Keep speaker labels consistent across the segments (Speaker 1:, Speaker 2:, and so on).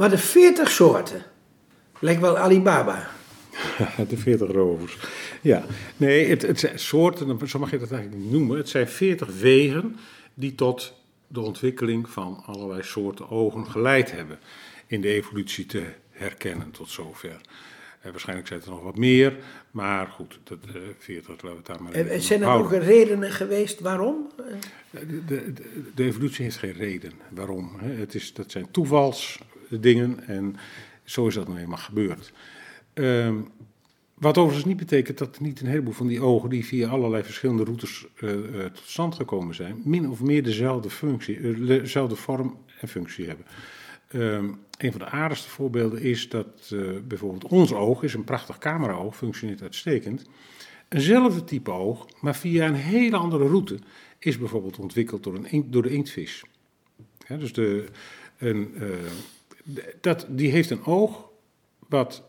Speaker 1: Maar de 40 soorten. Lijkt wel Alibaba.
Speaker 2: de 40 rovers. Ja, nee, het, het zijn soorten, zo mag je dat eigenlijk niet noemen. Het zijn 40 wegen die tot de ontwikkeling van allerlei soorten ogen geleid hebben. In de evolutie te herkennen tot zover. Eh, waarschijnlijk zijn er nog wat meer, maar goed, dat, uh, 40, laten we het daar maar
Speaker 1: even Zijn er ook redenen geweest waarom?
Speaker 2: De, de, de, evolutie heeft geen reden waarom. Hè. Het is, dat zijn toevalsdingen en zo is dat nou eenmaal gebeurd. Um, wat overigens niet betekent dat niet een heleboel van die ogen die via allerlei verschillende routes uh, uh, tot stand gekomen zijn, min of meer dezelfde, functie, uh, dezelfde vorm en functie hebben. Um, een van de aardigste voorbeelden is dat bijvoorbeeld ons oog is een prachtig cameraoog, functioneert uitstekend. Eenzelfde type oog, maar via een hele andere route, is bijvoorbeeld ontwikkeld door, een, door de inktvis. Dus de, een, dat, die heeft een oog wat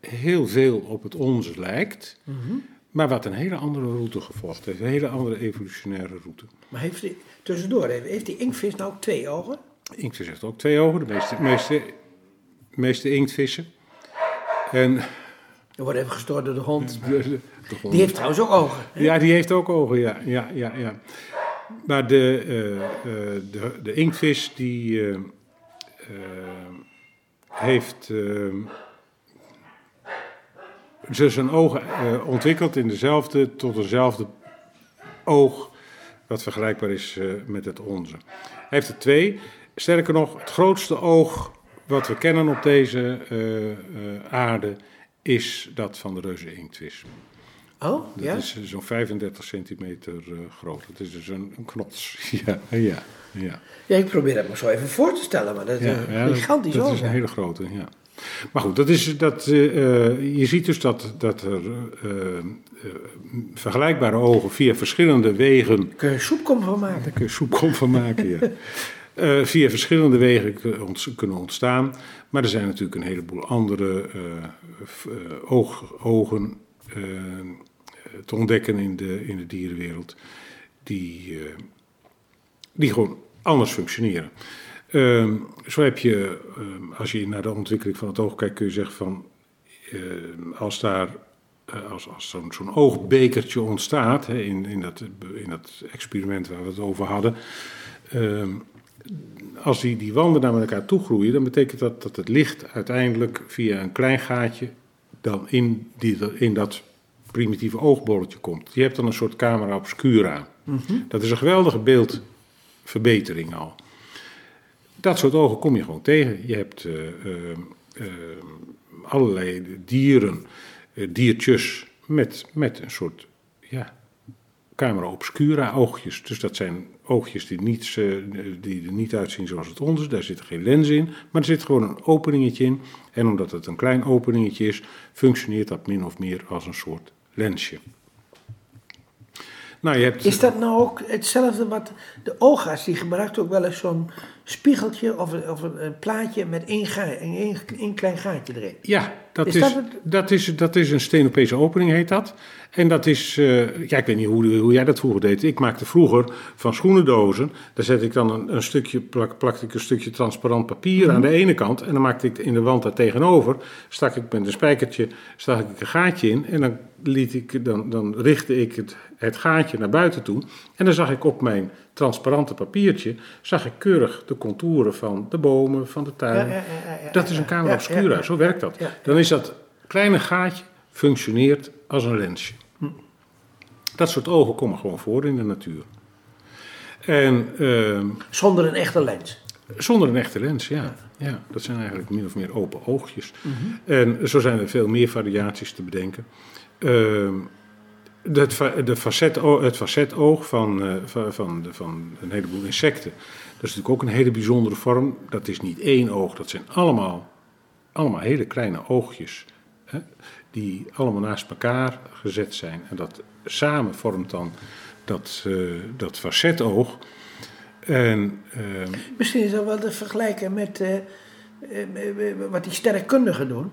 Speaker 2: heel veel op het onze lijkt, mhm. maar wat een hele andere route gevolgd heeft. Een hele andere evolutionaire route.
Speaker 1: Maar heeft die, tussendoor, heeft die inktvis nou ook twee ogen?
Speaker 2: Inktvis heeft ook twee ogen, de meeste, meeste, meeste inktvissen. En...
Speaker 1: Er wordt even gestoord door de hond. Die heeft trouwens ook ogen.
Speaker 2: Hè? Ja, die heeft ook ogen, ja. ja, ja, ja. Maar de, uh, de, de inktvis die uh, heeft ze zijn ogen uh, ontwikkeld in dezelfde, tot dezelfde oog, wat vergelijkbaar is met het onze. Hij heeft er twee. Sterker nog, het grootste oog wat we kennen op deze aarde is dat van de reuze inktvis.
Speaker 1: Oh,
Speaker 2: dat
Speaker 1: ja?
Speaker 2: is zo'n 35 centimeter groot. Dat is dus een, een knots. ja, ja, ja.
Speaker 1: ja, ik probeer het me zo even voor te stellen, maar dat is ja, gigantisch
Speaker 2: dat, dat is een hele grote, ja. Maar goed, dat is, dat, uh, je ziet dus dat, dat er uh, vergelijkbare ogen via verschillende wegen.
Speaker 1: Kun je soepkom van maken?
Speaker 2: Daar kun je soepkom van maken, ja. Uh, via verschillende wegen kunnen ontstaan. Maar er zijn natuurlijk een heleboel andere oog, ogen te ontdekken in de, in de dierenwereld. Die, die gewoon anders functioneren. Ehm, zo heb je, ehm, als je naar de ontwikkeling van het oog kijkt, kun je zeggen van, ehm, als daar, uh, als, als zo'n zo'n oogbekertje ontstaat, hè, in, in, dat, in dat experiment waar we het over hadden, als die, die wanden naar elkaar toe groeien, dan betekent dat dat het licht uiteindelijk via een klein gaatje dan in, die, in dat primitieve oogbolletje komt. Je hebt dan een soort camera obscura. Mm Dat is een geweldige beeldverbetering al dat soort ogen kom je gewoon tegen. Je hebt uh, uh, allerlei dieren, diertjes met, met een soort ja, camera obscura oogjes. Dus dat zijn oogjes die, niet, die er niet uitzien zoals het onze. Daar zit geen lens in, maar er zit gewoon een openingetje in. En omdat het een klein openingetje is, functioneert dat min of meer als een soort lensje.
Speaker 1: Nou, je hebt... Is dat nou ook hetzelfde wat de oogarts, die gebruikt ook wel eens zo'n spiegeltje of een, of een plaatje met één, één, één, klein gaatje erin?
Speaker 2: Ja, dat is, is, dat, dat, is, dat is een steenopese opening heet dat. En dat is, uh, ja, ik weet niet hoe, hoe jij dat vroeger deed. Ik maakte vroeger van schoenendozen, daar zet ik dan een, een stukje, plak, plakte ik een stukje transparant papier aan de mhm. ene kant. En dan maakte ik in de wand daar tegenover, stak ik met een spijkertje, stak ik een gaatje in. En dan, liet ik, dan, dan richtte ik het, het gaatje naar buiten toe. En dan zag ik op mijn transparante papiertje, zag ik keurig de contouren van de bomen, van de tuin. Ja, ja, ja, dat is een camera obscura, zo werkt dat. Dan is dat kleine gaatje, functioneert als een lensje. Dat soort ogen komen gewoon voor in de natuur. En, uh,
Speaker 1: zonder een echte lens?
Speaker 2: Zonder een echte lens, ja. ja. dat zijn eigenlijk min of meer open oogjes. Mhm. En zo zijn er veel meer variaties te bedenken. Uh, het, de facet, het facetoog van, van, van, een heleboel insecten, dat is natuurlijk ook een hele bijzondere vorm. Dat is niet één oog, dat zijn allemaal, allemaal hele kleine oogjes. Hè, die allemaal naast elkaar gezet zijn. En dat samen vormt dan dat, uh, dat facetoog. En, uh,
Speaker 1: Misschien is dat wel te vergelijken met uh, wat die sterrenkundigen doen.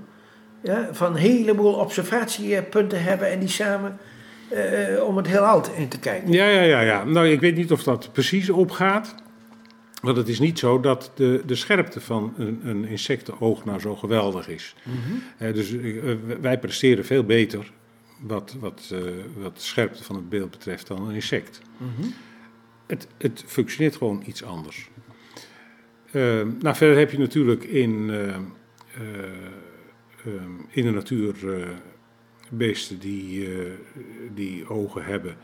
Speaker 1: Ja, van een heleboel observatiepunten hebben en die samen om het heelal in te kijken.
Speaker 2: Ja, ja, ja, ja. Nou, ik weet niet of dat precies opgaat. Want het is niet zo dat de, de scherpte van een, een insectenoog nou zo geweldig is. Eh, dus eh, wij presteren veel beter wat, wat, eh, wat de scherpte van het beeld betreft dan een insect. het, het functioneert gewoon iets anders. Eh, nou, verder heb je natuurlijk in, eh, eh, ehm, in de natuur eh, beesten die, eh, die ogen hebben,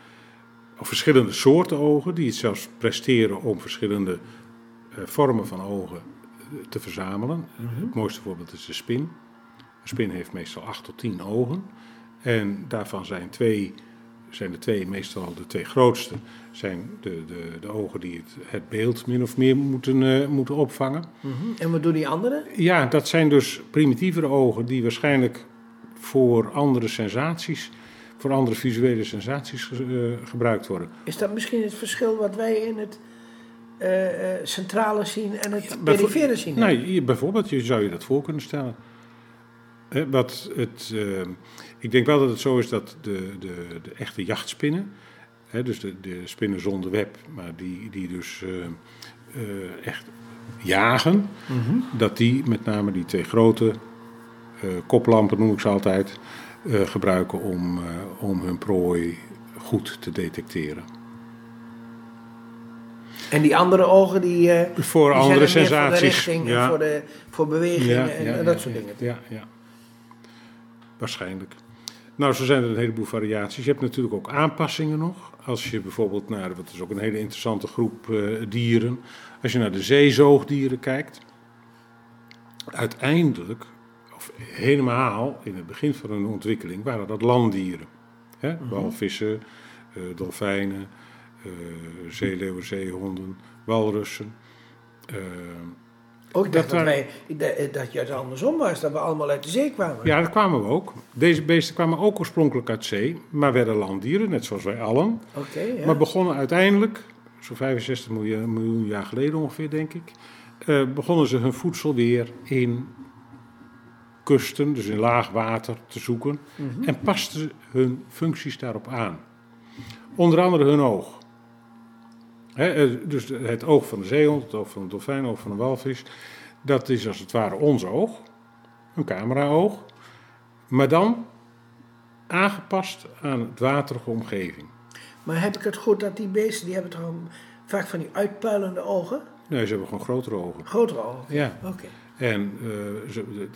Speaker 2: of verschillende soorten ogen, die het zelfs presteren om verschillende eh, vormen van ogen te verzamelen. Het mooiste voorbeeld is de spin. Een spin heeft meestal acht tot tien ogen. En daarvan zijn, twee, zijn de twee, meestal de twee grootste, zijn de, de, de ogen die het, het beeld min of meer moeten, eh, moeten opvangen.
Speaker 1: Mhm. En wat doen die anderen?
Speaker 2: Ja, dat zijn dus primitievere ogen die waarschijnlijk voor andere sensaties, voor andere visuele sensaties eh, gebruikt worden.
Speaker 1: Is dat misschien het verschil wat wij in het eh, eh, centrale zien en het
Speaker 2: bijvoor-
Speaker 1: perifere zien?
Speaker 2: Nee, bijvoorbeeld, je zou je dat voor kunnen stellen. Hè, wat het, ik denk wel dat het zo is dat de, de, de echte jachtspinnen, hè, dus de, de spinnen zonder web, maar die, die dus echt jagen, dat die met name die twee grote koplampen, noem ik ze altijd, eh, gebruiken om, eh, om hun prooi goed te detecteren.
Speaker 1: En die andere ogen die, eh,
Speaker 2: Voor
Speaker 1: die
Speaker 2: andere
Speaker 1: er
Speaker 2: sensaties.
Speaker 1: voor de richting
Speaker 2: ja.
Speaker 1: voor, de, voor bewegingen en, en dat soort dingen.
Speaker 2: Ja, ja. Waarschijnlijk. Nou, zo zijn er een heleboel variaties. Je hebt natuurlijk ook aanpassingen nog. Als je bijvoorbeeld naar, wat is ook een hele interessante groep eh, dieren. Als je naar de zeezoogdieren kijkt. Uiteindelijk, of helemaal in het begin van hun ontwikkeling, waren dat landdieren. Hè? Walvissen, eh, dolfijnen, eh, zeeleeuwen, zeehonden, walrussen. Eh,
Speaker 1: Ook ik dacht
Speaker 2: Dat
Speaker 1: dat,
Speaker 2: waren-
Speaker 1: wij, dat, dat je het andersom was, dat we allemaal uit de zee kwamen.
Speaker 2: Ja, dat kwamen we ook. Deze beesten kwamen ook oorspronkelijk uit zee, maar werden landdieren, net zoals wij allen.
Speaker 1: Oké, ja.
Speaker 2: Maar begonnen uiteindelijk, zo'n 65 miljoen, miljoen jaar geleden ongeveer, denk ik, begonnen ze hun voedsel weer in kusten, dus in laag water, te zoeken. En pasten hun functies daarop aan. Onder andere hun oog. Eh, dus het oog van de zeehond, het oog van de dolfijn, het oog van de walvis. Dat is als het ware ons oog, een cameraoog. Maar dan aangepast aan het waterige omgeving.
Speaker 1: Maar heb ik het goed dat die beesten, die hebben toch vaak van die uitpuilende ogen?
Speaker 2: Nee, ze hebben gewoon grotere ogen.
Speaker 1: Grotere ogen.
Speaker 2: Ja.
Speaker 1: Oké.
Speaker 2: En eh, ze,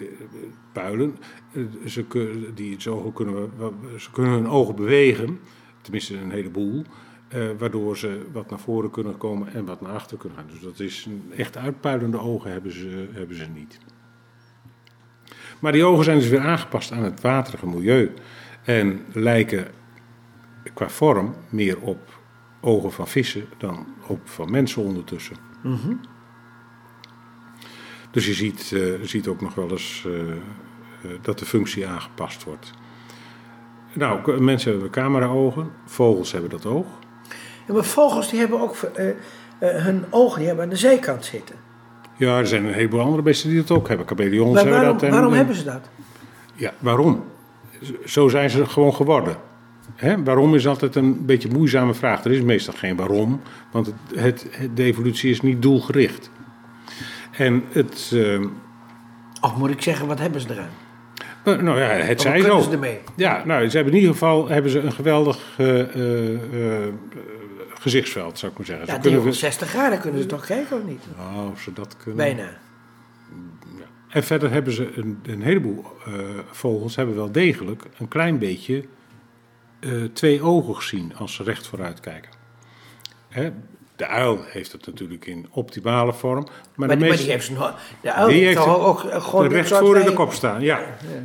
Speaker 2: puilen, eh, ze, die zo kunnen, ze kunnen hun ogen bewegen, tenminste een heleboel, eh, waardoor ze wat naar voren kunnen komen en wat naar achter kunnen gaan. Dus dat is een echt uitpuilende ogen hebben ze, hebben ze niet. Maar die ogen zijn dus weer aangepast aan het waterige milieu en lijken qua vorm meer op ogen van vissen dan op van mensen ondertussen. Dus je ziet, eh, ziet ook nog wel eens eh, eh, dat de functie aangepast wordt. Nou, mensen hebben cameraogen, vogels hebben dat oog.
Speaker 1: Ja, maar vogels die hebben ook hun ogen die hebben aan de zijkant zitten.
Speaker 2: Ja, er zijn een heleboel andere beesten die dat ook hebben. Kameleons
Speaker 1: Maar
Speaker 2: hebben
Speaker 1: waarom,
Speaker 2: dat. en-
Speaker 1: waarom
Speaker 2: en-
Speaker 1: hebben ze dat?
Speaker 2: Ja, waarom? Zo zijn ze gewoon geworden. Hè? Waarom is altijd een beetje een moeizame vraag. Er is meestal geen waarom, want het, het, het- de evolutie is niet doelgericht. En het, eh,
Speaker 1: Of moet ik zeggen, wat hebben ze eraan?
Speaker 2: nou ja, het
Speaker 1: Of
Speaker 2: zij
Speaker 1: wat kunnen
Speaker 2: zo.
Speaker 1: ze ermee?
Speaker 2: Ja, nou, ze hebben in ieder geval hebben ze een geweldig eh, eh, eh, gezichtsveld, zou ik maar zeggen.
Speaker 1: Ja,
Speaker 2: ze kunnen,
Speaker 1: 360 graden kunnen ze toch kijken of niet?
Speaker 2: oh, of ze dat kunnen.
Speaker 1: Bijna.
Speaker 2: En verder hebben ze een, een heleboel vogels hebben wel degelijk een klein beetje twee ogen gezien als ze recht vooruit kijken. Hè? De uil heeft het natuurlijk in optimale vorm, maar,
Speaker 1: Maar,
Speaker 2: de
Speaker 1: die, maar
Speaker 2: meeste
Speaker 1: die heeft. De uil
Speaker 2: Die
Speaker 1: heeft ook gewoon...
Speaker 2: recht voor in de kop staan. Ja.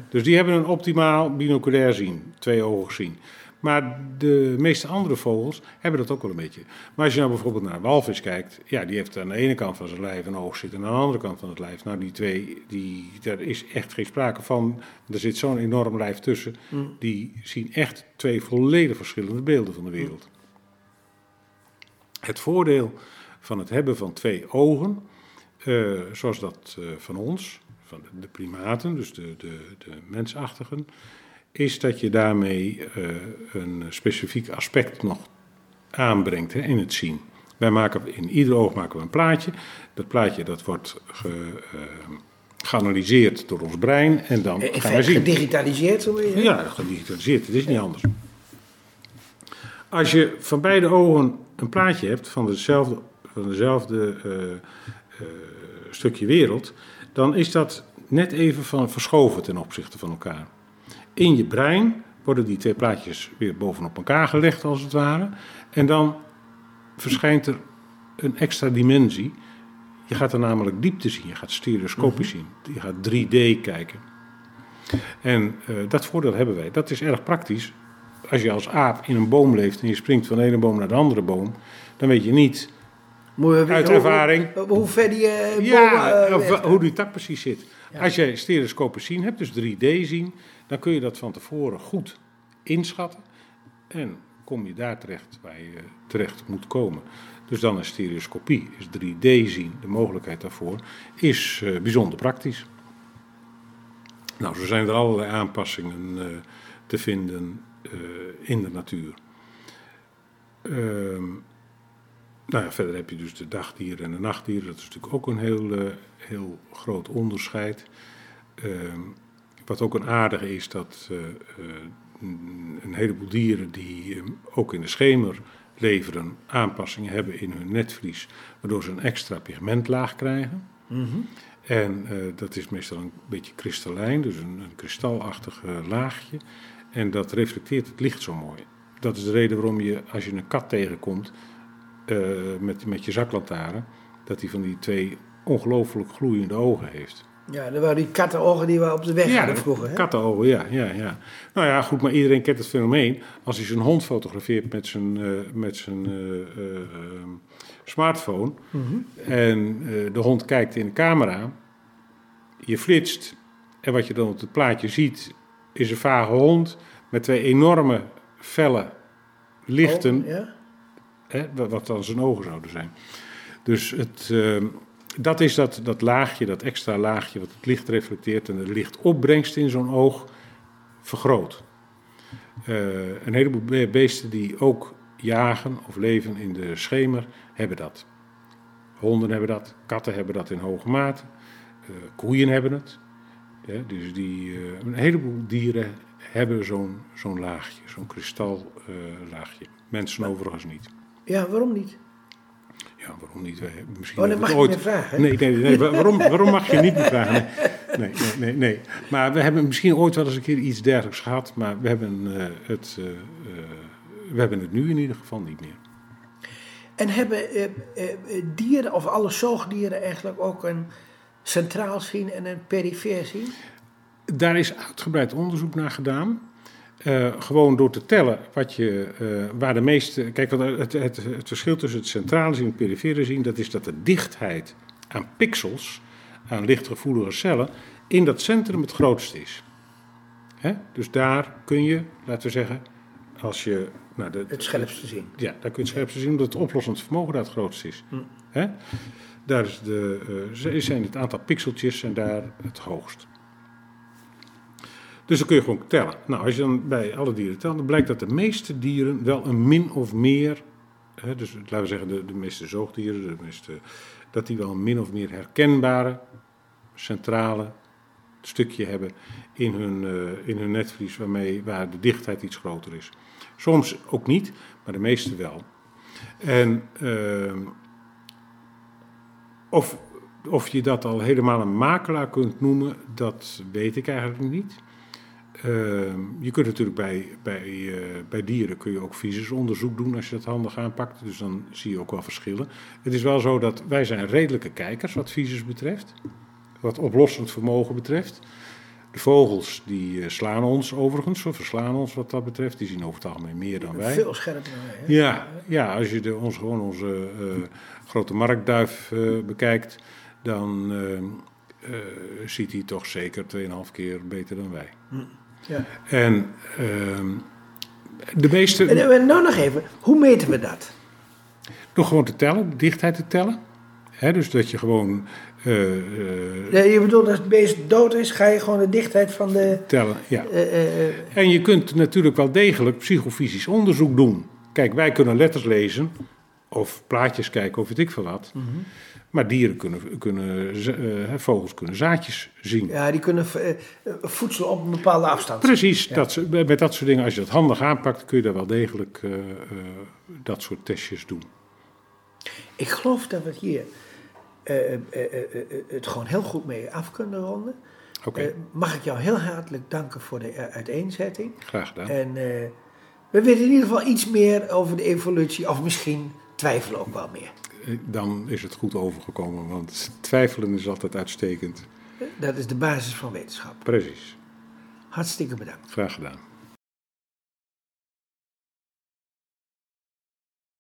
Speaker 2: Dus die hebben een optimaal binoculair zien, twee ogen zien. Maar de meeste andere vogels hebben dat ook wel een beetje. Maar als je nou bijvoorbeeld naar een walvis kijkt, ja, die heeft aan de ene kant van zijn lijf een oog zitten en aan de andere kant van het lijf. Nou, die twee, die, daar is echt geen sprake van. Er zit zo'n enorm lijf tussen. Die zien echt twee volledig verschillende beelden van de wereld. Het voordeel van het hebben van twee ogen, eh, zoals dat eh, van ons, van de, primaten, dus de, de, de mensachtigen, is dat je daarmee eh, een specifiek aspect nog aanbrengt hè, in het zien. Wij maken in ieder oog maken we een plaatje. Dat plaatje dat wordt ge, geanalyseerd door ons brein en dan
Speaker 1: In
Speaker 2: gaan we zien.
Speaker 1: gedigitaliseerd, zo
Speaker 2: Ja, gedigitaliseerd, het is niet anders. Als je van beide ogen een plaatje hebt van dezelfde, van dezelfde uh, uh, stukje wereld, dan is dat net even van verschoven ten opzichte van elkaar. In je brein worden die twee plaatjes weer bovenop elkaar gelegd, als het ware. En dan verschijnt er een extra dimensie. Je gaat er namelijk diepte zien, je gaat stereoscopisch zien, je gaat 3D kijken. En uh, dat voordeel hebben wij. Dat is erg praktisch. Als je als aap in een boom leeft en je springt van de ene boom naar de andere boom, dan weet je niet
Speaker 1: je
Speaker 2: uit ervaring
Speaker 1: Hoe, hoe ver die
Speaker 2: ja,
Speaker 1: bomen,
Speaker 2: of
Speaker 1: weg-
Speaker 2: hoe die tak precies zit.
Speaker 1: Ja.
Speaker 2: Als jij stereoscopisch zien hebt, dus 3D zien, dan kun je dat van tevoren goed inschatten. En kom je daar terecht waar je terecht moet komen. Dus dan is stereoscopie, is 3D zien, de mogelijkheid daarvoor, is eh, bijzonder praktisch. Nou, zo zijn er allerlei aanpassingen te vinden in de natuur. Ehm, nou ja, verder heb je dus de dagdieren en de nachtdieren. Dat is natuurlijk ook een heel, eh, heel groot onderscheid. Ehm, wat ook een aardige is, dat eh, eh, een heleboel dieren die eh, ook in de schemer leveren, aanpassingen hebben in hun netvlies, waardoor ze een extra pigmentlaag krijgen.
Speaker 1: Mhm.
Speaker 2: En eh, dat is meestal een beetje kristallijn, dus een, een kristalachtig eh, laagje. En dat reflecteert het licht zo mooi. Dat is de reden waarom je, als je een kat tegenkomt eh, met, met je zaklantaarn, dat hij van die twee ongelooflijk gloeiende ogen heeft.
Speaker 1: Ja, dat waren die kattenogen die we op de weg hadden
Speaker 2: de
Speaker 1: vroeger. Hè?
Speaker 2: kattenogen, ja, ja, ja. Nou ja, goed, maar iedereen kent het fenomeen. Als hij zijn hond fotografeert met zijn, eh, met zijn eh, eh, ehm, smartphone
Speaker 1: Mhm.
Speaker 2: en de hond kijkt in de camera, je flitst en wat je dan op het plaatje ziet is een vage hond met twee enorme felle lichten,
Speaker 1: Oh, ja?
Speaker 2: hè, wat- dan zijn ogen zouden zijn. Dus het, ehm, dat is dat, dat laagje, dat extra laagje wat het licht reflecteert en de lichtopbrengst in zo'n oog vergroot. Eh, een heleboel be- beesten die ook jagen of leven in de schemer hebben dat. Honden hebben dat, katten hebben dat in hoge mate, eh, koeien hebben het. Ja, dus die, eh, een heleboel dieren hebben zo'n zo'n laagje, zo'n kristallaagje. Mensen overigens niet.
Speaker 1: ja, waarom niet?
Speaker 2: Ja, waarom niet? Wij- Misschien
Speaker 1: Oh, dat mag je niet vragen.
Speaker 2: Nee, nee, nee. wa- Waarom, waarom mag je niet meer vragen? Nee, nee, nee, nee. Maar we hebben misschien ooit wel eens een keer iets dergelijks gehad, maar we hebben, eh, het, eh, eh, we hebben het nu in ieder geval niet meer.
Speaker 1: En hebben eh, eh, eh, dieren of alle zoogdieren eigenlijk ook een centraal zien en een perifeer zien?
Speaker 2: Daar is uitgebreid onderzoek naar gedaan. Eh, gewoon door te tellen wat je, eh, waar de meeste. Kijk, wat het, het, het verschil tussen het centrale zien en het perifere zien, dat is dat de dichtheid aan pixels, aan lichtgevoelige cellen, in dat centrum het grootste is. Hè? Dus daar kun je, laten we zeggen, als je. Nou, de,
Speaker 1: Het scherpste zien.
Speaker 2: ja, daar kun je het scherpste zien, omdat het oplossend vermogen daar het grootste is. Hè? Daar is de, eh, zijn het aantal pixeltjes en daar het hoogst. Dus dan kun je gewoon tellen. Nou, als je dan bij alle dieren telt, dan blijkt dat de meeste dieren wel een min of meer, hè, dus laten we zeggen de, de meeste zoogdieren, de meeste, dat die wel een min of meer herkenbare, centrale stukje hebben in hun, eh, in hun netvlies, waarmee, waar de dichtheid iets groter is. Soms ook niet, maar de meeste wel. En ehm, of, of je dat al helemaal een makelaar kunt noemen, dat weet ik eigenlijk niet. Ehm, je kunt natuurlijk bij, bij, eh, bij dieren kun je ook visusonderzoek doen als je dat handig aanpakt. Dus dan zie je ook wel verschillen. Het is wel zo dat wij zijn redelijke kijkers wat visus betreft. Wat oplossend vermogen betreft. De vogels die eh, slaan ons overigens, of verslaan ons wat dat betreft. Die zien over het algemeen meer dan wij.
Speaker 1: Veel scherper dan wij.
Speaker 2: Ja, ja als je de, ons, gewoon onze eh, grote marktduif eh, bekijkt, dan ziet hij toch zeker 2,5 keer beter dan wij.
Speaker 1: Ja.
Speaker 2: En ehm, de meeste,
Speaker 1: En, nou nog even, hoe meten we dat?
Speaker 2: door gewoon te tellen, de dichtheid te tellen. Dus dat je gewoon eh, eh,
Speaker 1: Ja, je bedoelt als het beest dood is, ga je gewoon de dichtheid van de...
Speaker 2: tellen, ja.
Speaker 1: eh,
Speaker 2: En je kunt natuurlijk wel degelijk psychofysisch onderzoek doen. Kijk, wij kunnen letters lezen of plaatjes kijken of weet ik veel wat. Maar dieren kunnen, kunnen vogels kunnen zaadjes zien.
Speaker 1: Ja, die kunnen voedsel op een bepaalde afstand.
Speaker 2: Precies, dat, met dat soort dingen, als je dat handig aanpakt, kun je daar wel degelijk dat soort testjes doen.
Speaker 1: Ik geloof dat we het hier eh, eh, eh, het gewoon heel goed mee af kunnen ronden. Mag ik jou heel hartelijk danken voor de uiteenzetting.
Speaker 2: graag gedaan.
Speaker 1: En we weten in ieder geval iets meer over de evolutie, of misschien twijfelen ook wel meer.
Speaker 2: Dan is het goed overgekomen, want twijfelen is altijd uitstekend.
Speaker 1: Dat is de basis van wetenschap.
Speaker 2: Precies,
Speaker 1: Hartstikke bedankt.
Speaker 2: graag gedaan.